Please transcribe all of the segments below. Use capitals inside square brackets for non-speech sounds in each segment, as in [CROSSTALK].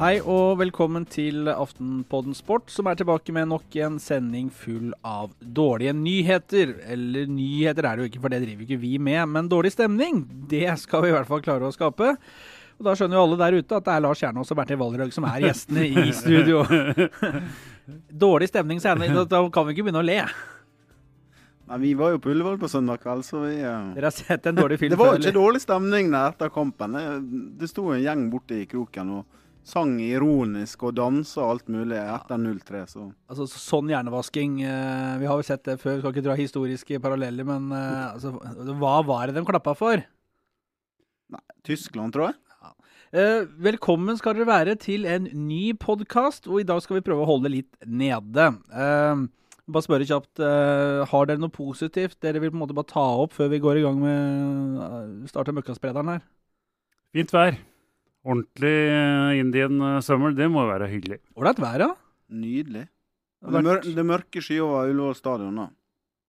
Hei og velkommen til Aftenpodden Sport, som er tilbake med nok en sending full av dårlige nyheter. Eller nyheter er det jo ikke, for det driver ikke vi med. Men dårlig stemning, det skal vi i hvert fall klare å skape. Og Da skjønner jo alle der ute at det er Lars Kjernås og Bertil Valrøg som er gjestene i studio. [LAUGHS] Dårlig stemning, så er da kan vi ikke begynne å le. Nei, Vi var jo på Ullevål på søndag kveld, så vi eh, Dere har sett en dårlig film Det var jo ikke dårlig stemning der etter kampen. Det sto en gjeng borte i kroken og sang ironisk og dansa og alt mulig etter 0-3, så Altså, sånn hjernevasking eh, Vi har jo sett det før, vi skal ikke dra historiske paralleller, men eh, altså, hva var det de klappa for? Nei, Tyskland, tror jeg. Eh, velkommen skal dere være til en ny podkast, og i dag skal vi prøve å holde litt nede. Bare spørre kjapt, har dere noe positivt dere vil på en måte bare ta opp før vi går i gang med uh, starter møkkasprederen her? Fint vær. Ordentlig eh, Indian eh, summer, det må være hyggelig. Ålreit vær, ja. Nydelig. Det Det, mør det mørke skyer over Ullevål stadion, da.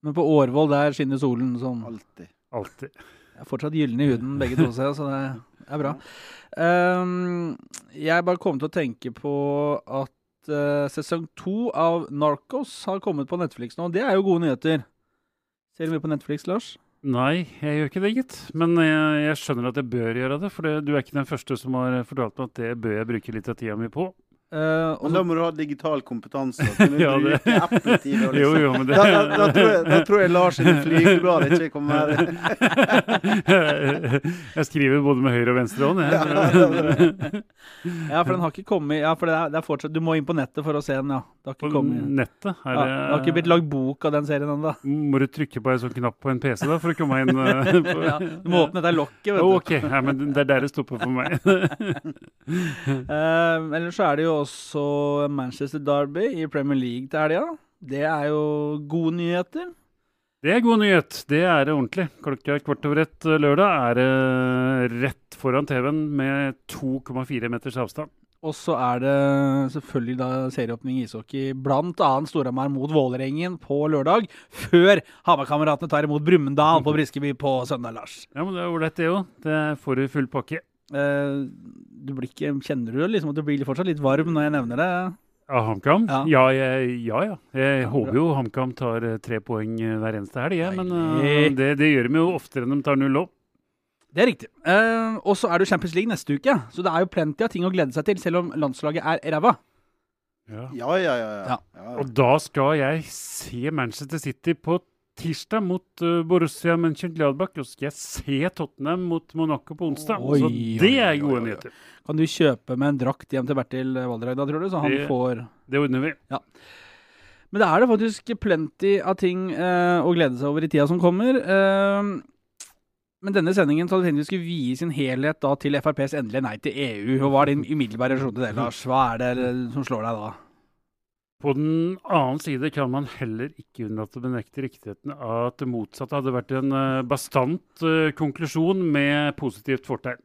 Men på Årvoll der skinner solen sånn. Alltid. Alltid. Jeg er fortsatt gyllen i huden, begge to, ser jeg, så det er bra. Um, jeg bare kom til å tenke på at uh, sesong to av Narcos har kommet på Netflix nå. Det er jo gode nyheter. Ser du mye på Netflix, Lars? Nei, jeg gjør ikke det, gitt. Men jeg, jeg skjønner at jeg bør gjøre det. For det, du er ikke den første som har fortalt meg at det bør jeg bruke litt av tida mi på. Eh, og Men da må du ha digital kompetanse. [LAUGHS] Kunne Ja, det- Liksom. [LAUGHS] Jo, Liksom. jo, men det Da, da, da, tror jeg, da tror jeg Lars sine flygeblad ikke kommer [LAUGHS] Jeg skriver både med høyre og venstre hånd, jeg. ja, for den har ikke kommet Ja, for det er, det er fortsatt Du må inn på nettet for å se den, ja. Det har ikke På kommet nettet. ja, Er Det har ikke blitt det, lagd bok av den serien ennå. må du trykke på en sånn knapp på en PC da, for å komme inn? eh, på, Ja, du må åpne dette lokket, vet du. Ok, ja, men det er der det stopper for meg. uh, ellers så er det jo også Manchester Derby i Premier League til helga. Det er jo gode nyheter. Det er god nyhet. Det er det ordentlig. Klokka kvart over ett eh, lørdag er det rett foran TV-en med 2,4 meters avstand. Og så er det selvfølgelig da serieåpning i ishockey, annet Storhamar mot Vålerengen på lørdag, før Hamarkameratene tar imot Brumunddal på Briskeby på søndag, Lars. Ja, men det er ålreit, det òg. Det får du full pakke. Eh, du blir ikke, kjenner du liksom at du blir fortsatt litt varm når jeg nevner det? Av HamKam? Ja. Ja. jeg, ja, ja. Jeg Ja, håper jo HamKam tar eh, tre poeng eh, hver eneste helg, ja. Men eh, det, det gjør de jo oftere enn de tar null òg. Det er riktig. Uh, og så er det Champions League neste uke, så det er jo plenty av ting å glede seg til, selv om landslaget er ræva. Ja. Ja, ja, ja. ja. Ja. ja. Og da skal jeg se Manchester City på tirsdag mot uh, Borussia Mönchengladbach. Og så skal jeg se Tottenham mot Monaco på onsdag. Oi, så det er gode nyheter. Kan du kjøpe med en drakt hjem til Bertil Valdrag da, tror du? Så han Det- får Det ordner vi. Men det er det faktisk plenty av ting uh, å glede seg over i tida som kommer. Uh, men denne sendingen så hadde vi tenkt vi skulle vie sin helhet da til FrPs endelige nei til EU. Og Hva er din umiddelbare reaksjon til det, Lars? Hva er det som slår deg da? På den annen side kan man heller ikke unnlate å benekte riktigheten av at det motsatte hadde vært en eh, bastant eh, konklusjon med positivt fortegn.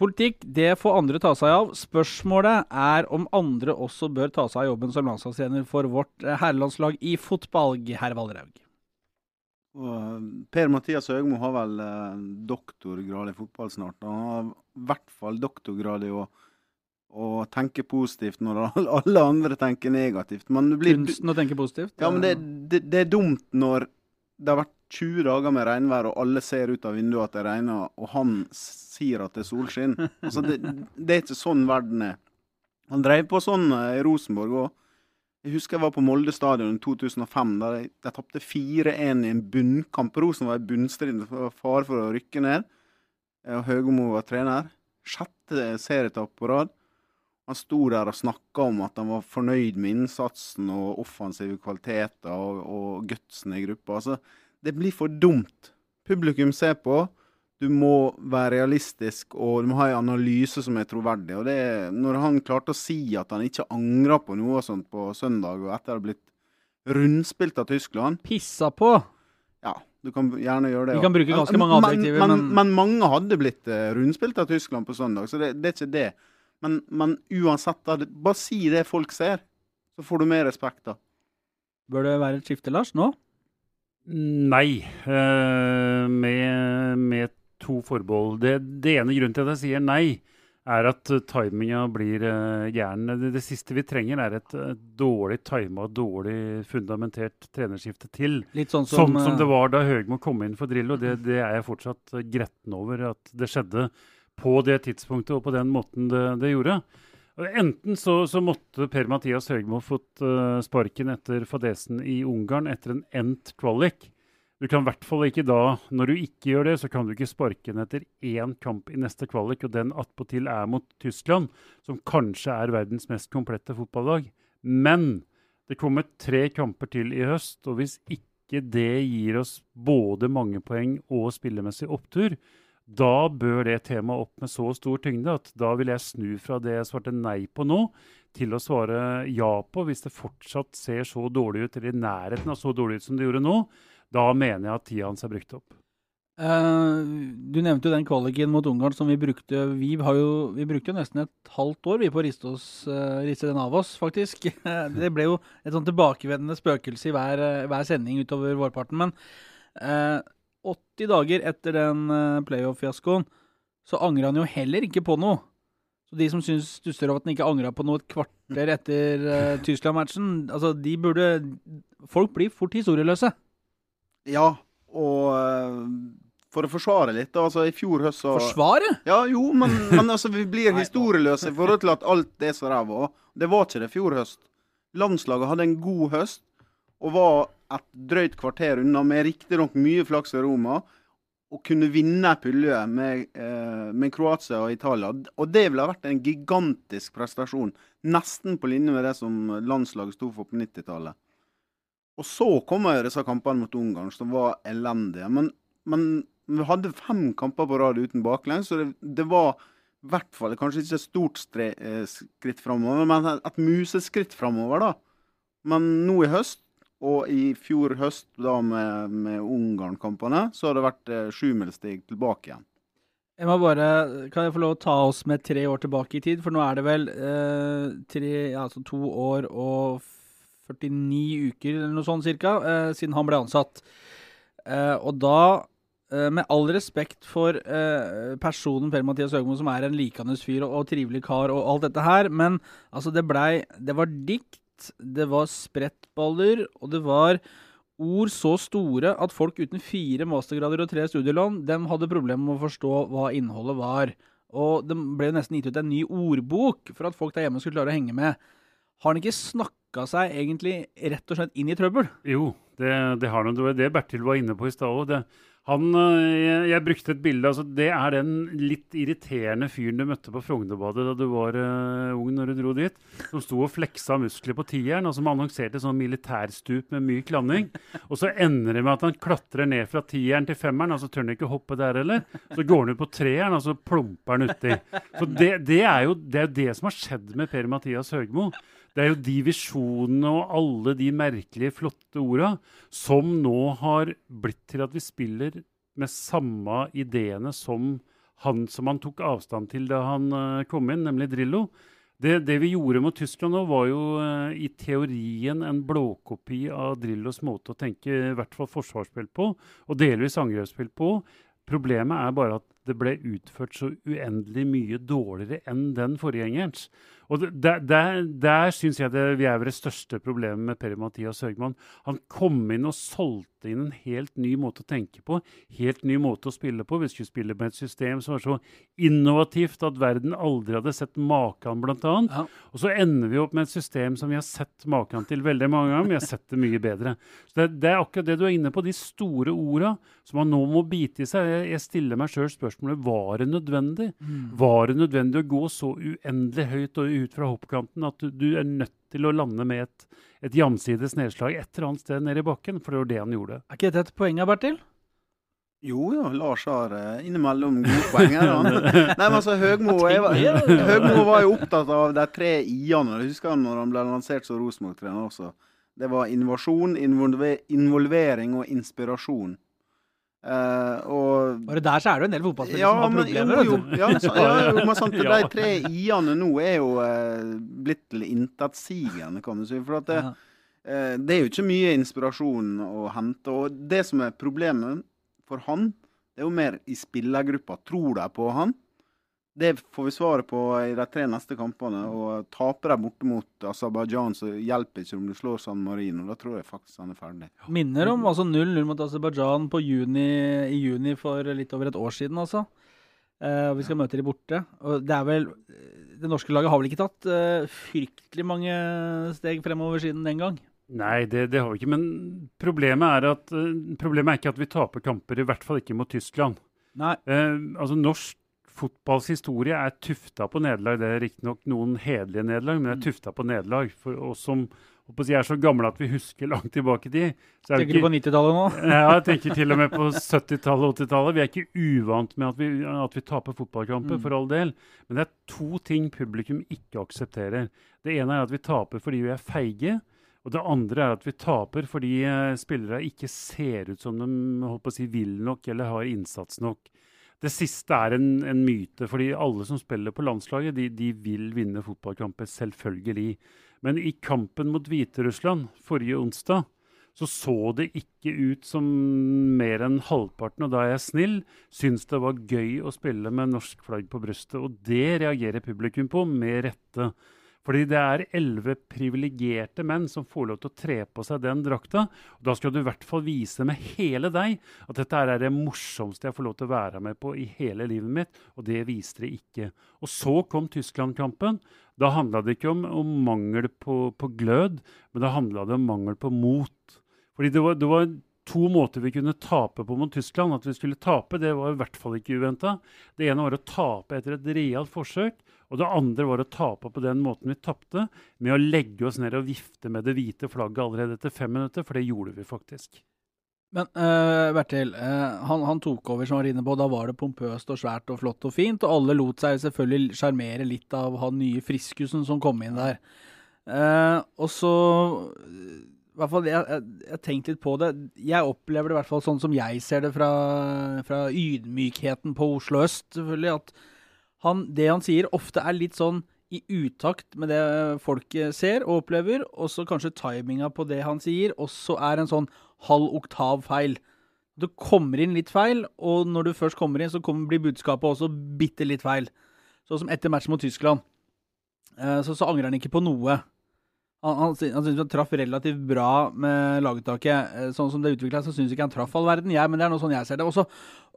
Politikk, det får andre ta seg av. Spørsmålet er om andre også bør ta seg av jobben som landslagstrener for vårt eh, herrelandslag i fotball, herr Valderhaug. Eh, Per-Mathias Høgmo har vel doktorgrad i fotball snart. Han har i hvert fall doktorgrad i å, å tenke positivt når alle- andre tenker negativt. Men blir, Kunsten å tenke positivt. ja, men det, det, det er dumt når det har vært 20 dager med regnvær, og alle ser ut av vinduet at det regner, og han sier at det er solskinn. Altså, det, det er ikke sånn verden er. Han drev på sånn eh, i Rosenborg òg. Jeg husker jeg var på Molde stadion i 2005. der De, de tapte 4-1 i en bunnkamp. Rosen var i var fare for å rykke ned. Og Høgmo var trener. Sjette serietap på rad. Han sto der og snakka om at han var fornøyd med innsatsen og offensive kvaliteter og, og gutsen i gruppa. Altså, det blir for dumt. Publikum ser på. Du må være realistisk, og du må ha en analyse som er troverdig. Og det, når han klarte å si at han ikke angra på noe sånt på søndag, og etter å ha blitt rundspilt av Tyskland Pissa på! Ja, du kan gjerne gjøre det. Vi kan bruke ganske mange Men- adjektiver, men, men- men mange hadde blitt eh, rundspilt av Tyskland på søndag, så det, det er ikke det. Men, men uansett, da, bare si det folk ser, så får du mer respekt, da. Bør det være et skifte, Lars, nå? Nei, eh, med, med to forbehold. Det, det ene grunnen til at jeg sier nei, er at timinga blir uh, gjerne det, det, siste vi trenger, er et dårlig tima og dårlig fundamentert trenerskifte til. Litt sånn som, som, som det var da Høgmo kom inn for Drillo. Det, det er jeg fortsatt gretten over at det skjedde på det tidspunktet og på den måten det, det gjorde. Enten så, så, måtte Per-Mathias Høgmo fått sparken etter fadesen i Ungarn etter en endt kvalik. Du kan i hvert fall ikke da, når du ikke gjør det, så kan du ikke sparke den etter én kamp i neste kvalik, og den attpåtil er mot Tyskland, som kanskje er verdens mest komplette fotballag. Men det kommer tre kamper til i høst, og hvis ikke det gir oss både mange poeng og spillemessig opptur, da bør det temaet opp med så stor tyngde at da vil jeg snu fra det jeg svarte nei på nå, til å svare ja på hvis det fortsatt ser så dårlig ut, eller i nærheten av så dårlig ut som det gjorde nå. Da mener jeg at tida hans er brukt opp. Uh, du nevnte jo den kvaliken mot Ungarn som vi brukte. Vi, jo, vi brukte jo nesten et halvt år vi på å riste, oss, uh, riste den av oss, faktisk. [LAUGHS] det ble jo et sånn tilbakevendende spøkelse i hver, hver sending utover vårparten. Men uh, eh, 80 dager etter den playoff-fiaskoen så angrer han jo heller ikke på noe. Så de som syns stusser over at han ikke angra på noe et kvarter etter Tyskland-matchen, altså de burde Folk blir fort historieløse. Ja, og uh, for å forsvare litt, altså i fjor høst så Forsvare? Ja, jo, men, [LAUGHS] men altså, vi blir historieløse i forhold til at alt er så ræva. Det var ikke det fjor høst. Landslaget hadde en god høst og var et drøyt kvarter unna, med riktignok mye flaks i Roma, å kunne vinne pulje med, eh, med, Kroatia og Italia. Og det ville ha vært en gigantisk prestasjon. Nesten på linje med det som landslaget sto for på 90-tallet. Og så kommer disse kampene mot Ungarn, som var elendige. Men, men, vi hadde fem kamper på rad uten baklengs, så det, det var i hvert fall kanskje ikke et stort eh, skritt framover, men et museskritt framover, da. Men nå i høst, og i fjor høst da med, med Ungarn-kampene, så har det vært eh, sjumilssteg tilbake igjen. Jeg må bare, Kan jeg få lov å ta oss med tre år tilbake i tid? For nå er det vel eh, tre, altså to år og 49 uker eller noe sånt cirka, eh, siden han ble ansatt. Eh, og da, eh, med all respekt for eh, personen Per-Mathias Høgmo, som er en likandes fyr og, og, trivelig kar og alt dette her, men altså, det blei Det var dikt, det var sprettballer, og det var ord så store at folk uten fire mastergrader og tre studielån, dem hadde problemer med å forstå hva innholdet var. Og det ble nesten gitt ut en ny ordbok for at folk der hjemme skulle klare å henge med. Har han ikke snakka seg egentlig rett og slett inn i trøbbel? Jo, det, det har han. Det var det Bertil var inne på i stad òg. Han, eh, jeg, jeg, brukte et bilde. altså Det er den litt irriterende fyren du møtte på Frognerbadet da du var uh, ung når du dro dit. Som sto og fleksa muskler på tieren, og som annonserte sånn militærstup med myk landing. Og så ender det med at han klatrer ned fra tieren til femmeren, og så tør han ikke hoppe der heller. Så går han ut på treeren, og så plumper han uti. Så det, det, er jo, det er jo det som har skjedd med Per-Mathias Høgmo. Det er jo de visjonene og alle de merkelige, flotte orda som nå har blitt til at vi spiller med samme ideene som han som han tok avstand til da han uh, kom inn, nemlig Drillo. Det, det, vi gjorde mot Tyskland nå, var jo uh, i teorien en blåkopi av Drillos måte å tenke i hvert fall forsvarsspill på, og delvis angrepsspill på. Problemet er bare at det ble utført så uendelig mye dårligere enn den forgjengerens. Og Der, der, der syns jeg det, vi er ved det største problemet med Per-Mathias Høgmann. Han kom inn og solgte inn en helt ny måte å tenke på, helt ny måte å spille på. Vi skulle spille med et system som var så innovativt at verden aldri hadde sett maken, bl.a. Ja. Og så ender vi opp med et system som vi har sett maken til veldig mange ganger, men vi har sett det mye bedre. Så det, det, er akkurat det du er inne på, de store orda som man nå må bite i seg. Jeg, jeg stiller meg sjøl spørsmålet var det nødvendig. Mm. Var det nødvendig å gå så uendelig høyt og ut fra hoppkanten at du, du er nødt til å lande med et, et jamsides nedslag et eller annet sted nede i bakken. For det var det han gjorde. Er ikke dette et poeng, Bertil? Jo, jo, Lars har uh, innimellom gode poeng. [LAUGHS] Nei, men altså, Høgmo, [LAUGHS] Høgmo var jo opptatt av de tre i-ene. Husker når han ble lansert som Rosenborg-trener også. Det var innovasjon, involvering og inspirasjon. Uh, og, Bare der så er det jo en del fotballspillere ja, som har problemer. Jo, jo, ja, [LAUGHS] så, ja, jo, men sant, [LAUGHS] De tre i-ene nå er jo uh, blitt til intetsigende, kan du si. For det, uh, det er jo ikke mye inspirasjon å hente. Og det som er problemet for han, det er jo mer i spillergruppa. Tror de på han? Det får vi svaret på i de tre neste kampene. Og taper de borte mot Aserbajdsjan, så hjelper ikke om du slår San Marino. Da tror jeg faktisk han er ferdig. Minner om altså 0-0 mot Aserbajdsjan i juni for litt over et år siden, altså. Uh, vi skal møte de borte. Og det er vel Det norske laget har vel ikke tatt uh, fryktelig mange steg fremover siden den gang? Nei, det, det har vi ikke. Men problemet er, at, uh, problemet er ikke at vi taper kamper, i hvert fall ikke mot Tyskland. Nei. altså Norsk fotballs historie er tufta på nederlag. Det er riktignok noen hederlige nederlag, men det er tufta på nederlag. For oss som jeg er så gamle at vi husker langt tilbake i tid. tenker du på 90-tallet nå? [LAUGHS] ja, jeg tenker til og med på 70-tallet og 80-tallet. Vi er ikke uvant med at vi, at vi taper fotballkamper, mm. for all del. Men det er to ting publikum ikke aksepterer. Det ene er at vi taper fordi vi er feige. Og det andre er at vi taper fordi uh, spillere ikke ser ut som de holdt på å si, vil nok eller har innsats nok. Det siste er en, en myte, fordi alle som spiller på landslaget, de, de vil vinne fotballkamper, selvfølgelig. Men i kampen mot Hviterussland forrige onsdag så så det ikke ut som mer enn halvparten, og da er jeg snill, syns det var gøy å spille med norsk flagg på brystet. Og det reagerer publikum på, med rette. Fordi det er elleve privilegerte menn som får lov til å tre på seg den drakta. Og da skal du i hvert fall vise med hele deg at dette er det morsomste jeg får lov til å være med på i hele livet mitt. Og det viste det ikke. Og så kom Tyskland-kampen. Da handla det ikke om, om mangel på, på, glød, men da handla det om mangel på mot. Fordi det var, det var to måter vi kunne tape på mot Tyskland. At vi skulle tape, det var i hvert fall ikke uventa. Det ene var å tape etter et realt forsøk. Og det andre var å tape på den måten vi tapte, med å legge oss ned og vifte med det hvite flagget allerede etter fem minutter, for det gjorde vi faktisk. Men uh, Bertil, uh, han, han, tok over som var inne på, da var det pompøst og svært og flott og fint, og alle lot seg selvfølgelig sjarmere litt av han nye friskusen som kom inn der. Uh, og så i hvert fall, jeg, jeg, jeg tenkte litt på det. Jeg opplever det i hvert fall sånn som jeg ser det fra, fra ydmykheten på Oslo øst, selvfølgelig. At han, det han sier, ofte er litt sånn i utakt med det folk ser og opplever. Og så kanskje timinga på det han sier, også er en sånn halv oktav feil. Du kommer inn litt feil, og når du først kommer inn, så kommer, blir budskapet også bitte litt feil. Sånn som etter matchen mot Tyskland. Eh, så, så angrer han ikke på noe. Han, han, han syns han traff relativt bra med laguttaket. Eh, sånn som det utvikla seg, så syns ikke han traff all verden, jeg, men det er noe sånn jeg ser det. Også,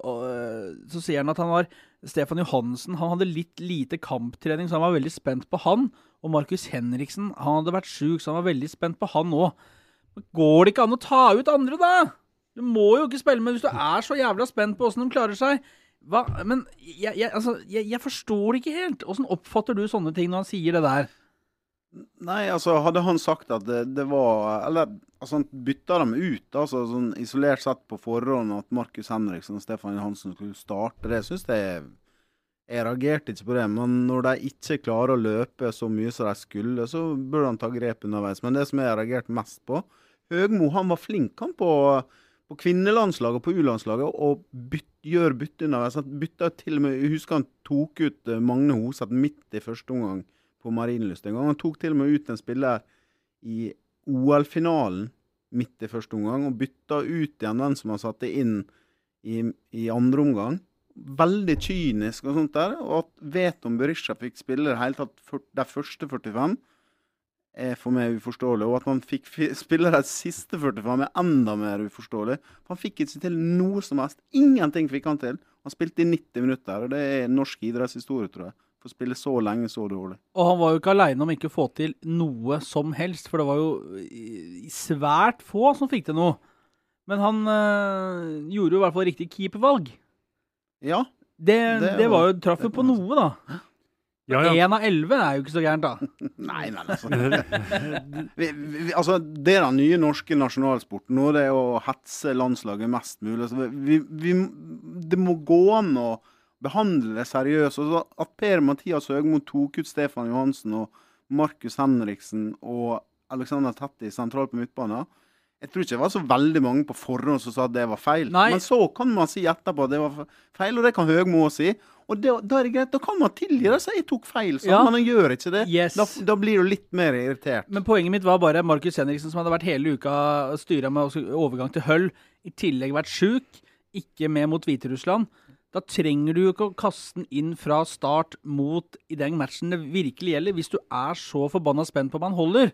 og, eh, så sier han at han var Stefan Johansen han hadde litt lite kamptrening, så han var veldig spent på han. Og Markus Henriksen han hadde vært sjuk, så han var veldig spent på han òg. Går det ikke an å ta ut andre, da? Du må jo ikke spille med hvis du er så jævla spent på åssen de klarer seg. Hva? Men jeg, jeg, altså, jeg, jeg forstår det ikke helt. Åssen oppfatter du sånne ting når han sier det der? Nei, altså hadde han sagt at det, det var Eller altså, han bytta dem ut, altså sånn isolert sett på forhånd, at Markus Henriksen og Stefan Hansen skulle starte, det syns jeg Jeg reagerte ikke på det. Men når de ikke klarer å løpe så mye som de skulle, så burde han ta grep underveis. Men det som jeg reagerte mest på Høgmo han var flink han på, på kvinnelandslaget og på U-landslaget og gjør bytte underveis. Han bytta til og med Jeg husker han tok ut eh, Magne Hoseth midt i første omgang på Marienlyst en gang. Han tok til og med ut en spiller i OL-finalen midt i første omgang, og bytta ut igjen den som han satte inn i, i andre omgang. Veldig kynisk og sånt der. Og at Veton Berisha fikk spille de første 45, er for meg uforståelig. Og at han fikk spille de siste 45 er enda mer uforståelig. For han fikk ikke til noe som helst. Ingenting fikk han til. Han spilte i 90 minutter, og det er norsk idrettshistorie, tror jeg. For å spille så lenge så dårlig. Og han var jo ikke aleine om ikke å få til noe som helst, for det var jo svært få som fikk til noe. Men han øh, gjorde jo i hvert fall riktig keepervalg. Ja. Det, det, det var jo traff jo på noe, da. Ja, ja. Én av elleve er jo ikke så gærent, da. [LAUGHS] Nei, men altså. [LAUGHS] vi, vi, altså Det er den nye norske nasjonalsporten nå, det er å hetse landslaget mest mulig. Altså, vi, det må gå an å behandle det seriøst. Og at Per-Mathias Høgmo tok ut Stefan Johansen og Markus Henriksen og Alexander Tetti sentralt på midtbanen Jeg tror ikke det var så veldig mange på forhånd som sa at det var feil. Nei. Men så kan man si etterpå at det var feil, og det kan Høgmo òg si. Og det, da er det greit, da kan man tilgi det. Så jeg tok feil, så, ja. men han gjør ikke det. Yes. Da, da, blir du litt mer irritert. Men poenget mitt var bare Markus Henriksen, som hadde vært hele uka styra med overgang til Høll, i tillegg vært sjuk, ikke med mot Hviterussland. Da trenger du jo ikke å kaste den inn fra start mot i den matchen det virkelig gjelder, hvis du er så forbanna spent på om han holder.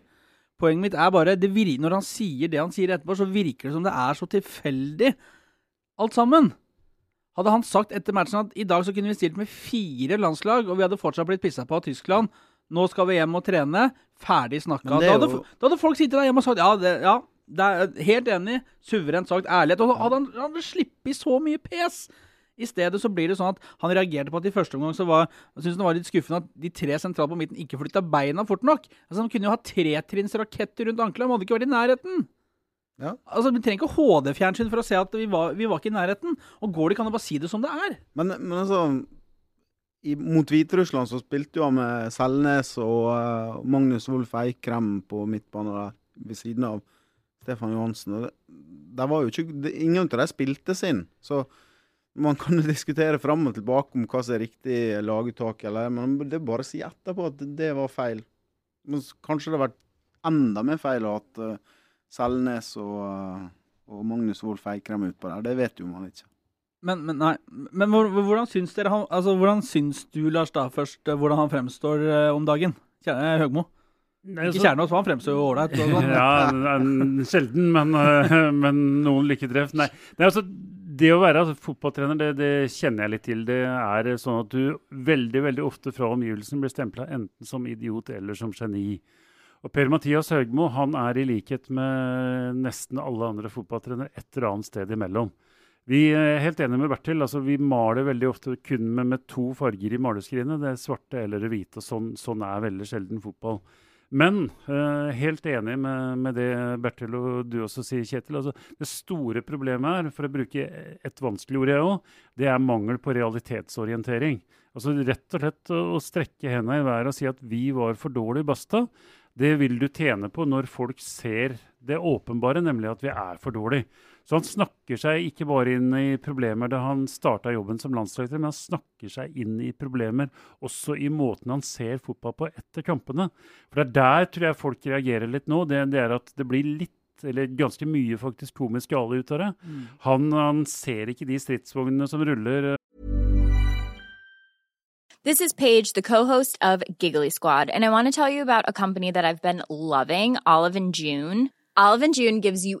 Poenget mitt er bare Når han sier det han sier etterpå, så virker det som det er så tilfeldig, alt sammen. Hadde han sagt etter matchen at i dag så kunne vi stilt med fire landslag, og vi hadde fortsatt blitt pissa på av Tyskland, nå skal vi hjem og trene, ferdig snakka. Da, hadde jo- da hadde folk sittet der hjemme og sagt ja, det, ja, det er helt enig, suverent sagt, ærlighet. Og da hadde han, han sluppet så mye pes. I stedet så blir det sånn at han reagerte på at i første omgang så var syntes han var litt skuffende at de tre sentrale på midten ikke flytta beina fort nok. Altså Han kunne jo ha tretrinnsraketter rundt ankelen, han hadde ikke vært i nærheten. Ja. Altså, Vi trenger ikke HD-fjernsyn for å se at vi var, vi var ikke i nærheten. Og går det, kan du bare si det som det er. Men, men altså i, Mot Hviterussland så spilte jo han med Selnes og uh, Magnus Wolff Eikrem på midtbanen der, ved siden av Stefan Johansen. Og det, det var jo ikke, det, ingen av dem spilte sin. Så man kan jo diskutere fram og tilbake om hva som er riktig laguttak, eller, men det er bare å si etterpå at det var feil. Men kanskje det har vært enda mer feil å ha hatt eh, Selnes og, eh, og Magnus Wolff Eikrem utpå der. Det vet jo man ikke. Men, men nei, men hvordan syns dere han, altså, hvordan syns du, Lars, da først, eh, hvordan han fremstår om dagen? Kjære Høgmo. Nei, Ikke så- Kjernås, han fremstår jo ålreit. [LAUGHS] ja, sjelden, men, [LAUGHS] men noen lykketreff. Nei. er altså, det å være altså, fotballtrener, det, det kjenner jeg litt til. Det er sånn at du veldig veldig ofte fra omgivelsen blir stempla enten som idiot eller som geni. Og Per-Mathias Høgmo han er i likhet med nesten alle andre fotballtrenere et eller annet sted imellom. Vi er helt enige med Bertil. altså Vi maler veldig ofte kun med, med to farger i maleskrinet. Det er svarte eller det hvite. og Sånn, sånn er veldig sjelden fotball. Men eh, helt enig med, med det Bertil og du også sier, Kjetil. Altså, det store problemet her, for å bruke et vanskelig ord jeg òg, det er mangel på realitetsorientering. Altså Rett og slett å, strekke hendene i været og si at vi var for dårlige, basta. Det vil du tjene på når folk ser det åpenbare, nemlig at vi er for dårlige. Så han snakker seg ikke bare inn i problemer da han starta jobben som landslagsleder, men han snakker seg inn i problemer også i måten han ser fotball på etter kampene. For det er der tror jeg folk reagerer litt nå. Det, det er at det blir litt eller ganske mye faktisk komisk gale ut av det. Han, han ser ikke de stridsvognene som ruller This is Paige, the co-host of Giggly Squad, and I want to tell you about a company that I've been loving, Olive and June. Olive and June gives you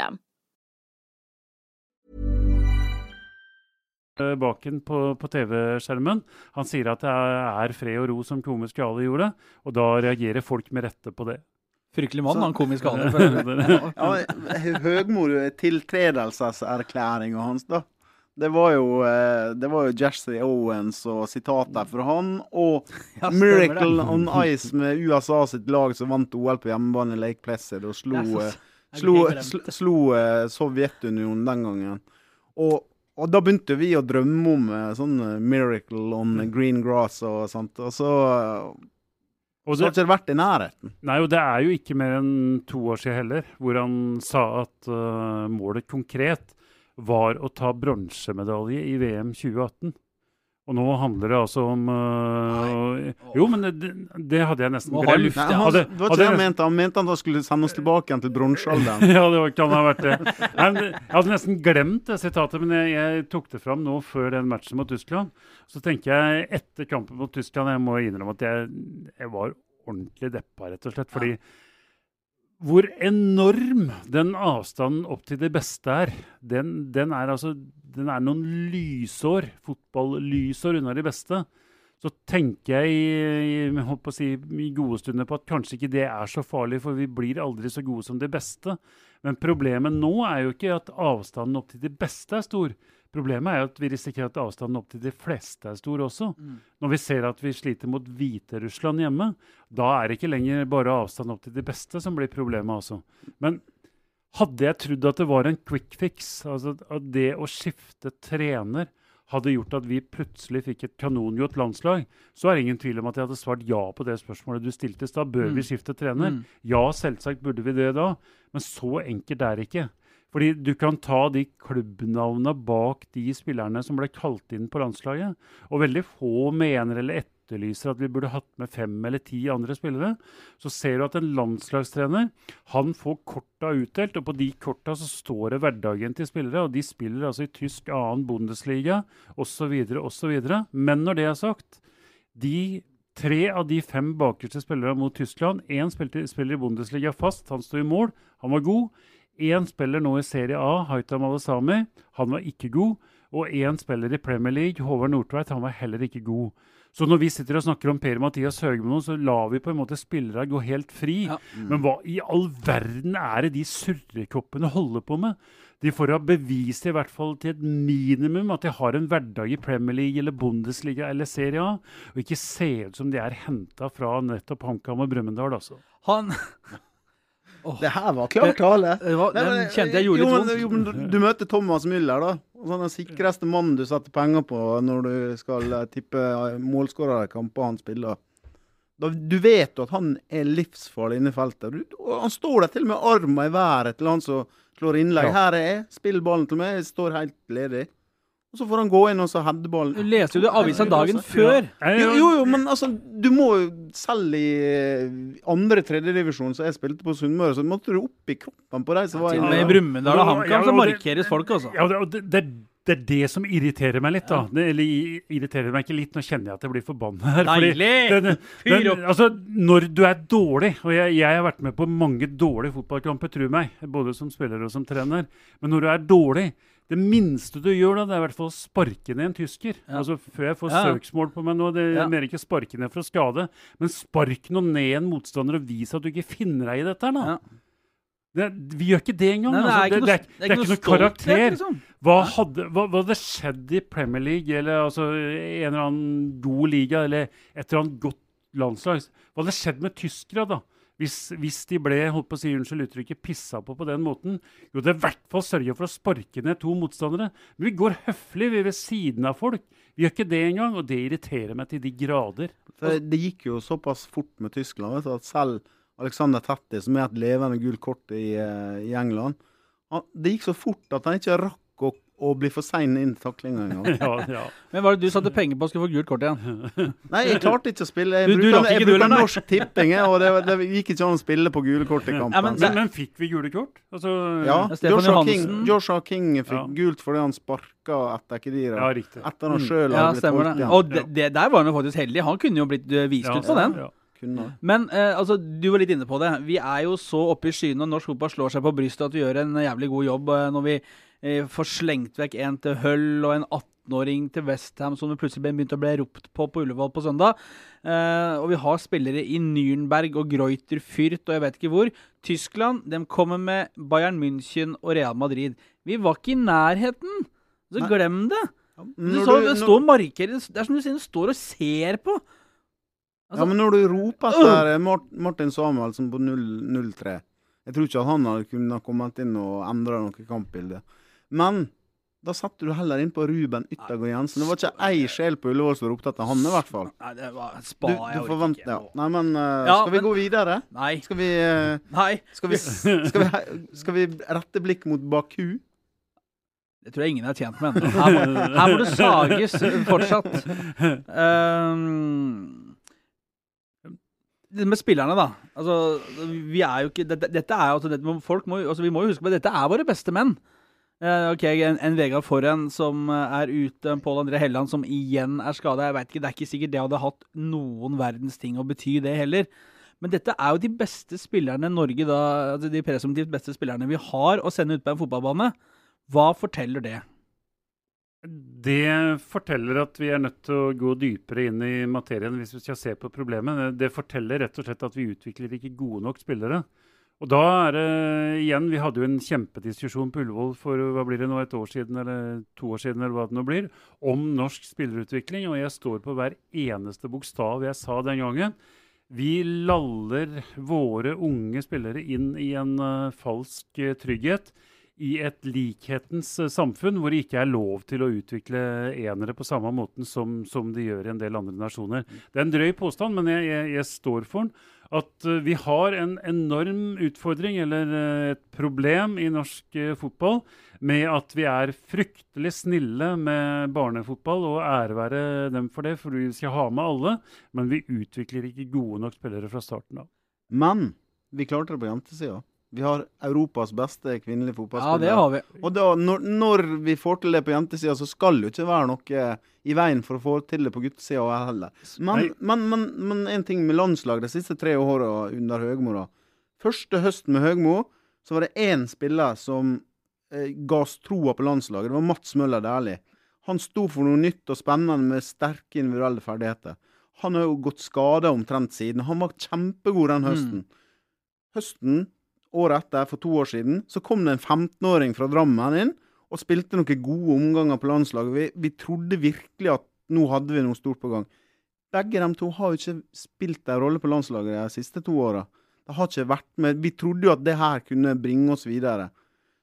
Eh, baken på, på TV-skjermen. Han sier at det er, fred og ro som komisk Jale gjorde, og da reagerer folk med rette på det. Fryktelig mann, Så- han komiske Jale. [LAUGHS] Ja, [LAUGHS] Høgmo, tiltredelseserklæringa hans, da. Det var jo, eh, det var jo Jesse Owens og sitater fra han, og [LAUGHS] Ja. Miracle on Ice med USA sitt lag som vant OL på hjemmebane i Lake Placid og slo, Det slo, slo, eh, Sovjetunionen den gangen. Og, og da begynte vi å drømme om eh, sånn eh, Miracle on green grass og sånt, og så, og det, så har det, ikke vært i nærheten. nei, og det er jo ikke mer enn to år siden heller, hvor han sa at uh, målet konkret var å ta bronsemedalje i VM 2018. Og nå handler det altså om uh, Jo, men det, det- hadde jeg nesten glemt. Nei, han, Hadde- det var ikke det han mente. Han mente han skulle sende oss tilbake igjen til bronsealderen. [LAUGHS] ja, det kan ha vært det. Nei, jeg hadde nesten glemt det sitatet, men jeg, jeg tok det fram nå før den matchen mot Tyskland. Så tenker jeg etter kampen mot Tyskland Jeg må innrømme at jeg, jeg var ordentlig deppa, rett og slett. Fordi hvor enorm den avstanden opp til det beste er, den, den er altså Den er noen lysår, fotball-lysår unna de beste. Så tenker jeg å si, i gode stunder på at kanskje ikke det er så farlig, for vi blir aldri så gode som det beste. Men problemet nå er jo ikke at avstanden opp til det beste er stor. Problemet er jo at vi risikerer at avstanden opp til de fleste er stor også. Mm. Når vi ser at vi sliter mot Hviterussland hjemme, da er det ikke lenger bare avstand opp til de beste som blir problemet. altså. Men hadde jeg trodd at det var en quick fix, altså at det å skifte trener hadde gjort at vi plutselig fikk et kanongodt landslag, så er det ingen tvil om at jeg hadde svart ja på det spørsmålet du stilte i stad. Bør Mm. vi skifte trener? Mm. Ja, selvsagt burde vi det da, men så enkelt er det ikke. Fordi du kan ta de klubbnavnene bak de spillerne som ble kalt inn på landslaget, og veldig få mener eller etterlyser at vi burde hatt med fem eller ti andre spillere. Så ser du at en landslagstrener han får korta utdelt, og på de korta så står det hverdagen til spillere, og de spiller altså i tysk annen Bundesliga osv. osv. Men når det er sagt, de tre av de fem bakerste spillerne mot Tyskland Én spiller i Bundesliga fast, han sto i mål, han var god. Én spiller nå i Serie A, Haitam Alesami, han var ikke god. Og én spiller i Premier League, Håvard Nordtveit, han var heller ikke god. Så når vi sitter og snakker om Per-Mathias Høgmo, så lar vi på en måte spillere gå helt fri. Ja. Men hva i all verden er det de surrekoppene holder på med? De får ha bevist i hvert fall til et minimum at de har en hverdag i Premier League eller Bundesliga eller Serie A, og ikke se ut som de er henta fra nettopp HamKam og Brumunddal, altså. Han [LAUGHS] Det her var klar tale. det var, Den kjente jeg gjorde litt vondt. jo, men du- Du møter Thomas Müller, da. Så er den sikreste mannen du setter penger på når du skal eh, tippe eh, målskårere i kamper han spiller. Du vet jo at han er livsfarlig inne i feltet. Han står der til og med armen i været til han som slår innlegg. Ja. Her er jeg, spill ballen til meg, jeg står helt ledig. Og så får han gå inn og så heade ballen. Du leste jo det i avisa dagen Ja. før. Jo, jo, jo, men altså, du må jo selv i eh, andre tredjedivisjon, som jeg spilte på Sunnmøre, så måtte du opp i kroppen på de som var inne. i Brumunddal og HamKam så markeres folk, altså. Ja, det, det, det er det som irriterer meg litt, da. Det, eller irriterer meg ikke litt, nå kjenner jeg at jeg blir forbanna her. fordi Deilig! det- den- altså, når du er dårlig, og jeg, jeg har vært med på mange dårlige fotballkamper, tro meg, både som spiller og som trener, men når du er dårlig det minste du gjør, da, det er i hvert fall å sparke ned en tysker. Ja. Altså, Før jeg får Ja. søksmål på meg nå, det Ja. er mer ikke sparke ned for å skade, men spark nå ned en motstander og vis at du ikke finner deg i dette. her, da. Ja. Det, vi gjør ikke det engang. Nei, det altså. er noe, det, det, er ikke noe karakter. liksom. Hva hadde, hva, hva hadde skjedd i Premier League eller altså, en eller annen god liga eller et eller annet godt landslag? Hva hadde skjedd med tyskere da? Hvis, hvis de ble holdt på å si, unnskyld uttrykket, pissa på på den måten? Jo, det i hvert fall sørge for å sparke ned to motstandere. Men vi går høflig vi ved siden av folk. Vi gjør ikke det engang, og det irriterer meg til de grader. For det gikk jo såpass fort med Tyskland du, at selv Alexander Tetti, som er et levende gult kort i, eh, i England han, Det gikk så fort at han ikke rakk å, å bli for sein inn til taklinga engang. [LAUGHS] Ja, ja. Men hva er det du satte penger på skulle få gult kort igjen? [LAUGHS] Nei, jeg klarte ikke å spille. Jeg Du- du bruker, ikke jeg bruker norsk tipping, og det, det gikk ikke an å spille på gule kort i kampen. Ja, men- Men, men fikk vi gule kort? Altså, ja, Joshua King, Joshua King fikk Ja. gult fordi han sparka etter Kedira. ja, riktig. Etter han Mm. sjøl hadde blitt holdt igjen. Og det, det der var han jo faktisk heldig. Han kunne jo blitt eh, vist Ja, ut på den. ja. Men eh, altså, du var litt inne på det. Vi er jo så oppe i skyene, og norsk fotball slår seg på brystet at vi gjør en jævlig god jobb eh, når vi eh, får slengt vekk en til Hull og en 18-åring til Westham som det plutselig begynte å bli ropt på på Ullevål på søndag. Eh, og vi har spillere i Nürnberg og Greuter Fürth og jeg vet ikke hvor. Tyskland de kommer med Bayern München og Real Madrid. Vi var ikke i nærheten! Så glem det! Du så, det står marker, Det er som du sier, det står og ser på. Altså- ja, men når du roper etter Mart Martin Samuelsen på 0 0-3 Jeg tror ikke at han hadde kunnet kommet inn og endra noe kampbilde. Men da satte du heller inn på Ruben Yttergård Jensen. Det var ikke ei sjel på Ullevål som var opptatt av han, i hvert fall. Nei, det var Du, spa du forventer ikke. ja. Nei, men uh, Ja, skal vi men- gå videre? Nei. Skal vi, uh, Nei. skal vi, skal vi, skal vi rette blikk mot Baku? Det tror jeg ingen er tjent med. ennå. Her, må- her må det sages fortsatt. Um, det med spillerne, da. Altså, vi er jo ikke Dette, dette er jo altså, dette, folk må, altså, Vi må jo huske på at dette er våre beste menn. Eh, ok, En, en Vegard Forhen som eh, er ute, en Pål André Helland som igjen er skada. Jeg vet ikke, Det er ikke sikkert det hadde hatt noen verdens ting å bety, det heller. Men dette er jo de beste spillerne Norge da, altså de presumptivt beste spillerne vi har å sende ut på en fotballbane. Hva forteller det? Det forteller at vi er nødt til å gå dypere inn i materien hvis vi skal se på problemet. Det forteller rett og slett at vi utvikler ikke gode nok spillere. Og da er det igjen Vi hadde jo en kjempediskusjon på Ullevål for hva blir det nå, et år siden eller to år siden eller hva det nå blir, om norsk spillerutvikling. Og jeg står på hver eneste bokstav jeg sa den gangen. Vi laller våre unge spillere inn i en uh, falsk uh, trygghet i et likhetens uh, samfunn hvor det ikke er lov til å utvikle enere på samme måten som, som de gjør i en del andre nasjoner. Det er en drøy påstand, men jeg, jeg, jeg står for den at uh, vi har en enorm utfordring, eller uh, et problem, i norsk uh, fotball med at vi er fryktelig snille med barnefotball, og ære være dem for det, for vi skal ha med alle. Men vi utvikler ikke gode nok spillere fra starten av. Men vi klarte det på jentesida. Vi har Europas beste kvinnelige fotballspiller. Ja, det har vi. Og da, når, når vi får til det på jentesida, så skal det jo ikke være noe i veien for å få til det på guttesida heller. Men, men, men, men en ting med landslag de siste tre åra under Høgmo, da. Første høsten med Høgmo, så var det én spiller som eh, ga oss troa på landslaget. Det var Mats Møller Dæhlie. Han sto for noe nytt og spennende med sterke individuelle ferdigheter. Han har jo gått skada omtrent siden. Han var kjempegod den høsten. Høsten året etter, for to år siden, så kom det en 15-åring fra Drammen inn og spilte noen gode omganger på landslaget. Vi, vi trodde virkelig at nå hadde vi noe stort på gang. Begge de to har jo ikke spilt en rolle på landslaget de siste to åra. Det har ikke vært med. Vi trodde jo at det her kunne bringe oss videre.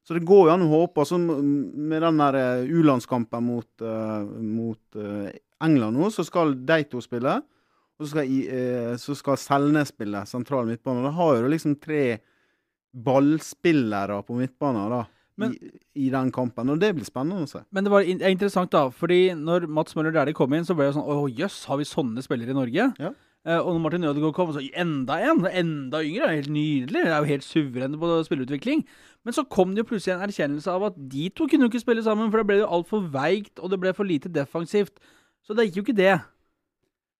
Så det går jo an å håpe. Altså, med den der eh, U-landskampen mot, uh, mot uh, England nå, så skal de to spille. Og så skal, eh, så skal Selnes spille sentral midtbane. Da har jo liksom tre ballspillere på midtbanen da, Men- i, i den kampen. Og det blir spennende å se. Men det var in er interessant, da. fordi når Mats Møller Dæhlie kom inn, så ble det sånn Å jøss, har vi sånne spillere i Norge? Ja. Eh, og når Martin Ødegaard kom, så enda en! Enda yngre! det er Helt nydelig! Det er jo helt suverene på spilleutvikling. Men så kom det jo plutselig en erkjennelse av at de to kunne jo ikke spille sammen, for da ble det jo altfor veikt, og det ble for lite defensivt. Så det gikk jo ikke det.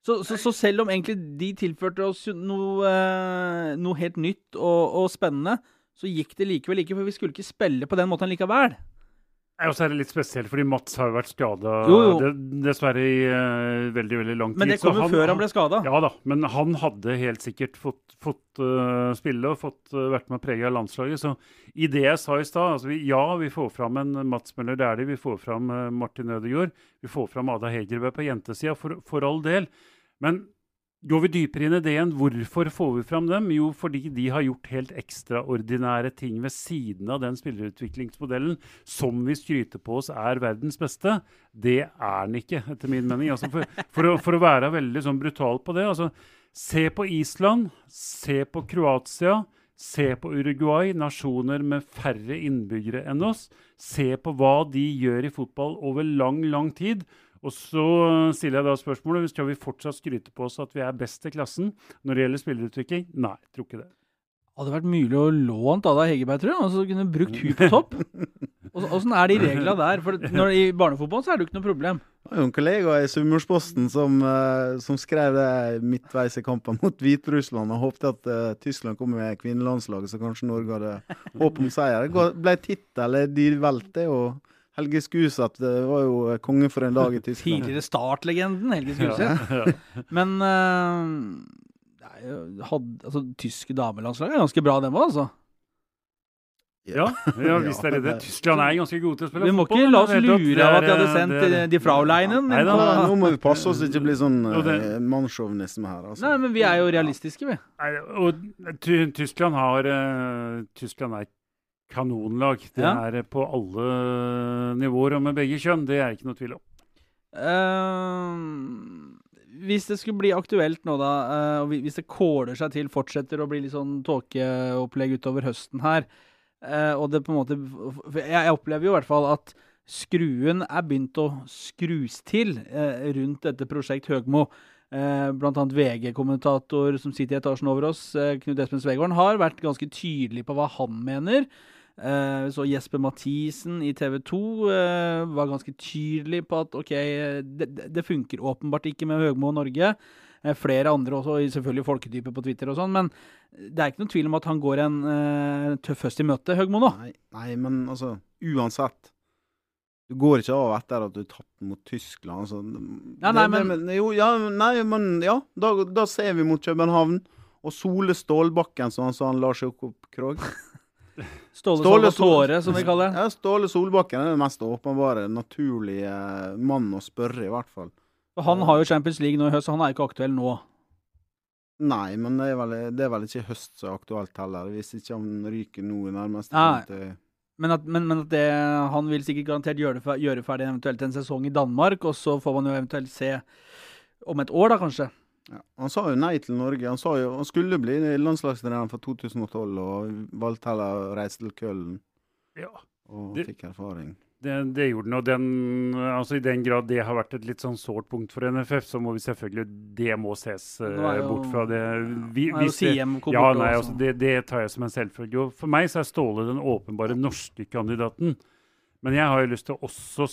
Så, så, så selv om egentlig de tilførte oss noe, eh, noe helt nytt og, og spennende, så gikk det likevel ikke, for vi skulle ikke spille på den måten likevel. Og så er det litt spesielt, fordi Mats har jo vært skada dessverre i uh, veldig veldig lang tid. Men det kom jo før han ble skada. Ja da, men han hadde helt sikkert fått, fått uh, spille og fått uh, vært med å prege av landslaget. Så i det jeg sa i stad altså Ja, vi får fram en Mats Møller Dæhlie, vi får fram Martin Ødegaard, vi får fram Ada Hegerberg på jentesida, for, for all del. Men går vi dypere inn i det igjen, hvorfor får vi fram dem? Jo, fordi de har gjort helt ekstraordinære ting ved siden av den spillerutviklingsmodellen som vi skryter på oss er verdens beste. Det er den ikke, etter min mening. Altså for, for, å, for å være veldig sånn brutal på det. altså Se på Island, se på Kroatia, se på Uruguay, nasjoner med færre innbyggere enn oss. Se på hva de gjør i fotball over lang, lang tid. Og så stiller jeg da spørsmålet skal vi fortsatt skryte på oss at vi er best i klassen når det gjelder spillerutvikling. Nei, jeg tror ikke det. Hadde vært mulig å låne Ada Hegerberg, tror jeg, Altså så kunne brukt hun på [LAUGHS] topp. Og- Åssen er de reglene der? For [LAUGHS] når, I barnefotball så er det jo ikke noe problem. Det var jo en kollega i Sunnmørsposten som, eh, som skrev det midtveis i kampen mot Hviterussland og håpte at uh, Tyskland kom med kvinnelandslaget, så kanskje Norge hadde håp om seier. Det ble tittel, de velte jo Helge Skuseth det var jo konge for en dag i Tyskland. Tidligere startlegenden Helge Ja, [LAUGHS] ja. Men uh, det er jo, hadde, altså, tyske damelandslag er ganske bra, dem òg, altså. Ja, ja, [LAUGHS] hvis det er det. Tyskland er ganske gode til å spille fotball. Vi må fotball. ikke la oss det lure av at de hadde sendt det er- eh, de Frauleinen. Nei da. Nå, nå må vi passe oss ikke bli sånn mannssjåvinisme her. Altså. Nei, men vi er jo realistiske, vi. Nei, og Tyskland har eh, Tyskland er et kanonlag. Det Ja. er på alle nivåer og med begge kjønn. Det er ikke noe tvil om. Uh, hvis det skulle bli aktuelt nå, da, uh, og hvis det kåler seg til, fortsetter å bli litt sånn tåkeopplegg utover høsten her, uh, og det på en måte jeg, opplever jo i hvert fall at skruen er begynt å skrus til eh, rundt dette prosjekt Høgmo. Eh, blant annet VG-kommentator som sitter i etasjen over oss, eh, Knut Espen Svegården, har vært ganske tydelig på hva han mener. Eh, så Jesper Mathisen i TV 2 eh, var ganske tydelig på at OK, det, det- funker åpenbart ikke med Høgmo og Norge. Eh, flere andre også, selvfølgelig folketyper på Twitter og sånn. Men det er ikke noen tvil om at han går en tøff høst i møte, Høgmo nå. Nei, nei, men altså Uansett. Du går ikke av etter at du tatt mot Tyskland. Altså, Ja, nei, det, det, men- Jo, ja, nei, men ja. Da, da ser vi mot København. Og Sole Stålbakken, som han sa han Lars Jakob Krogh. Ståle Ståle Salvatore, som vi kaller det. Ja, Ståle Solbakken er den mest åpenbare, naturlige mann å spørre, i hvert fall. Han har jo Champions League nå i høst, så han er ikke aktuell nå. Nei, men det er vel, det er vel ikke høst så aktuelt heller, hvis ikke han ryker nå i nærmeste Nei. Men at, men, men at det, han vil sikkert garantert gjøre, gjøre ferdig eventuelt en sesong i Danmark, og så får man jo eventuelt se om et år, da kanskje. Ja. Han sa jo nei til Norge. Han, sa jo, han skulle bli landslagstrener for 2012, og valgte heller å reise til Köln Ja. og Det- fikk erfaring. Det, det gjorde han. og den, altså I den grad det har vært et litt sånn sårt punkt for NFF, så må vi selvfølgelig Det må ses uh, jo- bort fra det. Vi, Nå er hvis det- ja, nei, altså, det, det tar jeg som en selvfølge. Og For meg så er Ståle den åpenbare norske kandidaten. Men jeg har jo lyst til å også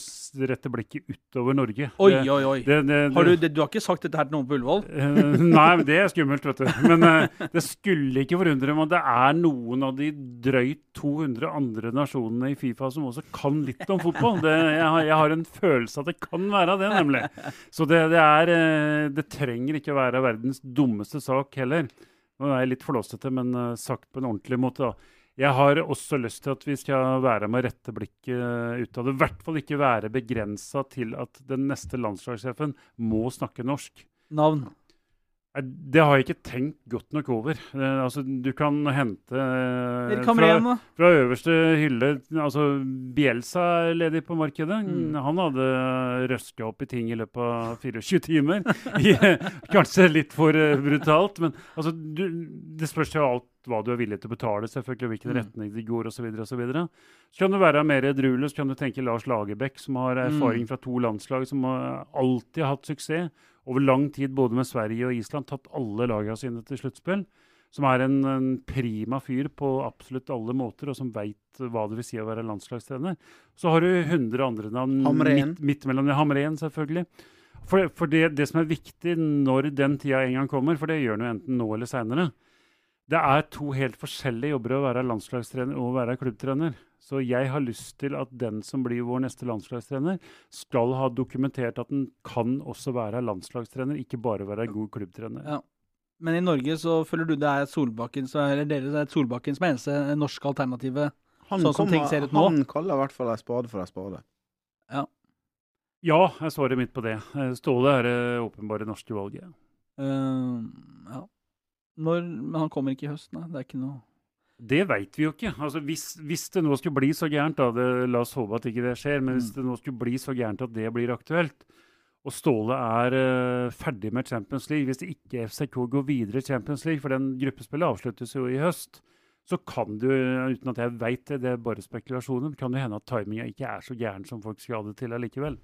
rette blikket utover Norge. Oi, Det- oi, oi. det, det, Har du, du har ikke sagt dette her til noen på Ullevål? Eh, Nei, men det er skummelt, vet du. Men eh, det skulle ikke forundre meg om det er noen av de drøyt 200 andre nasjonene i Fifa som også kan litt om fotball. Det, jeg, har, jeg har en følelse at det kan være det, nemlig. Så det, det er eh, Det trenger ikke være verdens dummeste sak heller. Nå er jeg litt flåsete, men sagt på en ordentlig måte, da. Jeg har også lyst til at vi skal være med å rette blikket ut av det. I hvert fall ikke være begrensa til at den neste landslagssjefen må snakke norsk. Navn? Det har jeg ikke tenkt godt nok over. Eh, altså, du kan hente eh, fra, fra øverste hylle altså Bielsa er ledig på markedet. Mm. Han hadde røska opp i ting i løpet av 24 timer. [LAUGHS] Kanskje litt for eh, brutalt, men altså, du, det spørs jo alt hva du er villig til å betale, selvfølgelig, hvilken Mm. retning det går osv. Så, videre. så kan du være mer edruelig, så kan du tenke Lars Lagerbäck, som har erfaring Mm. fra to landslag, som har alltid har hatt suksess over lang tid både med Sverige og Island, tatt alle lagene sine til sluttspill. Som er en, en prima fyr på absolutt alle måter, og som veit hva det vil si å være landslagstrener. Så har du 100 andre navn midt, midt mellom. Hamren, selvfølgelig. For, for det, det som er viktig når den tida en gang kommer, for det gjør den jo enten nå eller seinere, det er to helt forskjellige jobber å være landslagstrener og å være klubbtrener. Så jeg har lyst til at den som blir vår neste landslagstrener, skal ha dokumentert at den kan også være landslagstrener, ikke bare være en god klubbtrener. Ja. Men i Norge så føler du det er Solbakken, så, eller dere det er Solbakken som er eneste norske alternativet? Han, Sånn som ting ser ut nå. han kaller i hvert fall ei spade for ei spade. Ja, ja, jeg svarer midt på det. Eh, Ståle er det åpenbare norske valget. Uh, ja. Når, men han kommer ikke i høst, nei. Det er ikke noe Det veit vi jo ikke. Altså, hvis, hvis det nå skulle bli så gærent, da, det, la oss håpe at ikke det skjer, men hvis Mm. det nå skulle bli så gærent at det blir aktuelt, og Ståle er uh, ferdig med Champions League, hvis det ikke FCK går videre i Champions League, for den gruppespillet avsluttes jo i høst, så kan det uten at jeg veit det, det er bare spekulasjoner, kan det hende at timinga ikke er så gæren som folk skal ha det til allikevel.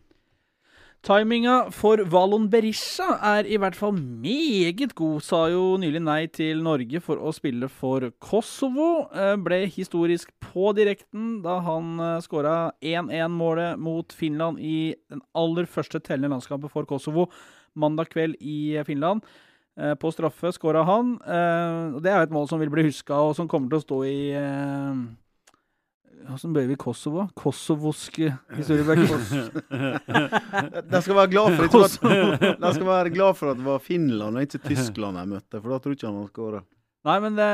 Timinga for Valon Berisha er i hvert fall meget god, sa jo nylig nei til Norge for å spille for Kosovo. Eh, Ble historisk på direkten da han skåra 1-1-målet mot Finland i den aller første tellende landskampen for Kosovo mandag kveld i Finland. Eh, På straffe skåra han. Eh, Det er jo et mål som vil bli huska, og som kommer til å stå i eh, Åssen ble vi Kosovo? Kosovoske historiebøker. [LAUGHS] De skal være glad for, at, de skal være glad for at det var Finland og ikke Tyskland de møtte, for da tror ikke han hadde skåra. Nei, men det,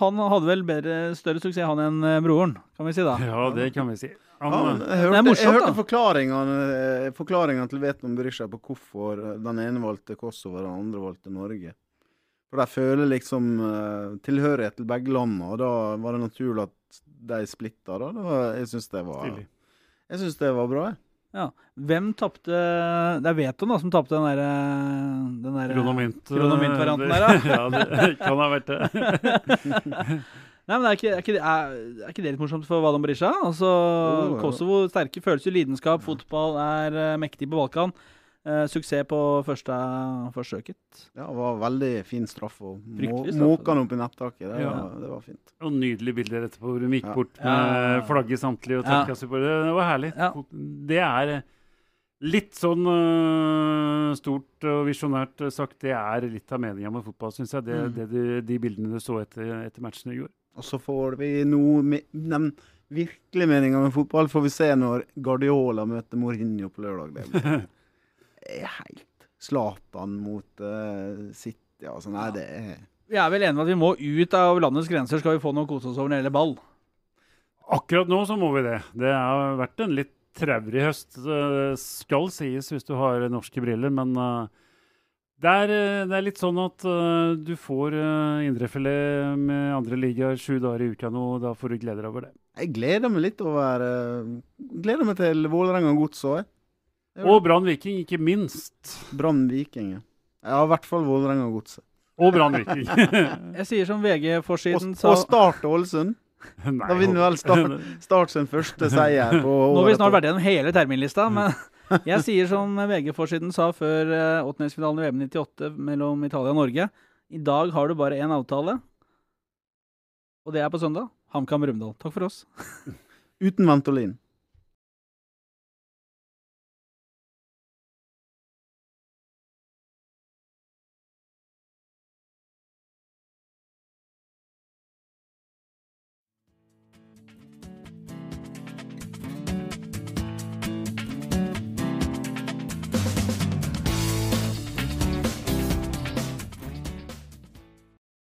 han hadde vel bedre, større suksess han enn eh, broren, kan vi si da. Ja, det kan vi si. Han, Ja, eh, jeg Det er hørte, morsomt, jeg hørte forklaringene, eh, forklaringene til Veton Berisha på hvorfor den ene valgte Kosovo og den andre valgte Norge. For de føler liksom eh, tilhørighet til begge landene, og da var det naturlig at de splitta. Da. da jeg syns det var Stilig. Jeg synes det var bra, jeg. Ja. Hvem tapte Det er Veton da som tapte den derre den der, Kronomint. eh, Kronomint-varianten der, [LAUGHS] der, ja, det kan ha vært det. [LAUGHS] Nei, men er ikke, er, ikke, det- er, er ikke det litt morsomt for Valon Berisha? Altså. Kosovo, sterke følelser, lidenskap, fotball er eh, mektig på Balkan. Eh, suksess på første forsøket. Ja, det var veldig fin straff. Og må, måka den opp i nettaket. Det, Ja. var- det var fint. Og nydelige bilder etterpå hvor de gikk Ja. bort med Ja. flagget samtlige og Ja. takka seg på det. Det var herlig. Ja. Det er eh, litt sånn uh, stort og visjonært øh, sagt, det er litt av meninga med fotball, syns jeg. Det, Mm. det, du- de bildene du så etter, etter matchen i går. Og så får vi noe med den virkelige meninga med fotball får vi se når Guardiola møter Mourinho på lørdag. Det blir det er helt Zlatan mot uh, City. Altså, nei, det er Vi er vel enige om at vi må ut av landets grenser skal vi få noe å kose oss over når det gjelder ball. Akkurat nå så må vi det. Det har vært en litt traurig høst, skal sies hvis du har norske briller. Men eh, det er, eh, det er litt sånn at du får uh, indrefilet med andre ligaer sju dager i uka nå. og Da får du glede deg over det. Jeg gleder meg litt over Gleder meg til Vålerenga Gods òg. Og Brann Viking, ikke minst. Brann Viking. ja. Ja, i hvert fall Vålerenga Godset. Og Brann Viking. [LAUGHS] Jeg sier som VG-forsiden sa og Start Ålesund. Da vinner vel Start, start sin første seier på Nå har vi snart vært gjennom hele terminlista, men [LAUGHS] jeg sier som VG-forsiden sa før eh, åttendedelsfinalen i VM 98 mellom Italia og Norge. I dag har du bare én avtale, og det er på søndag. HamKam Rumdal. Takk for oss. Uten Ventolin.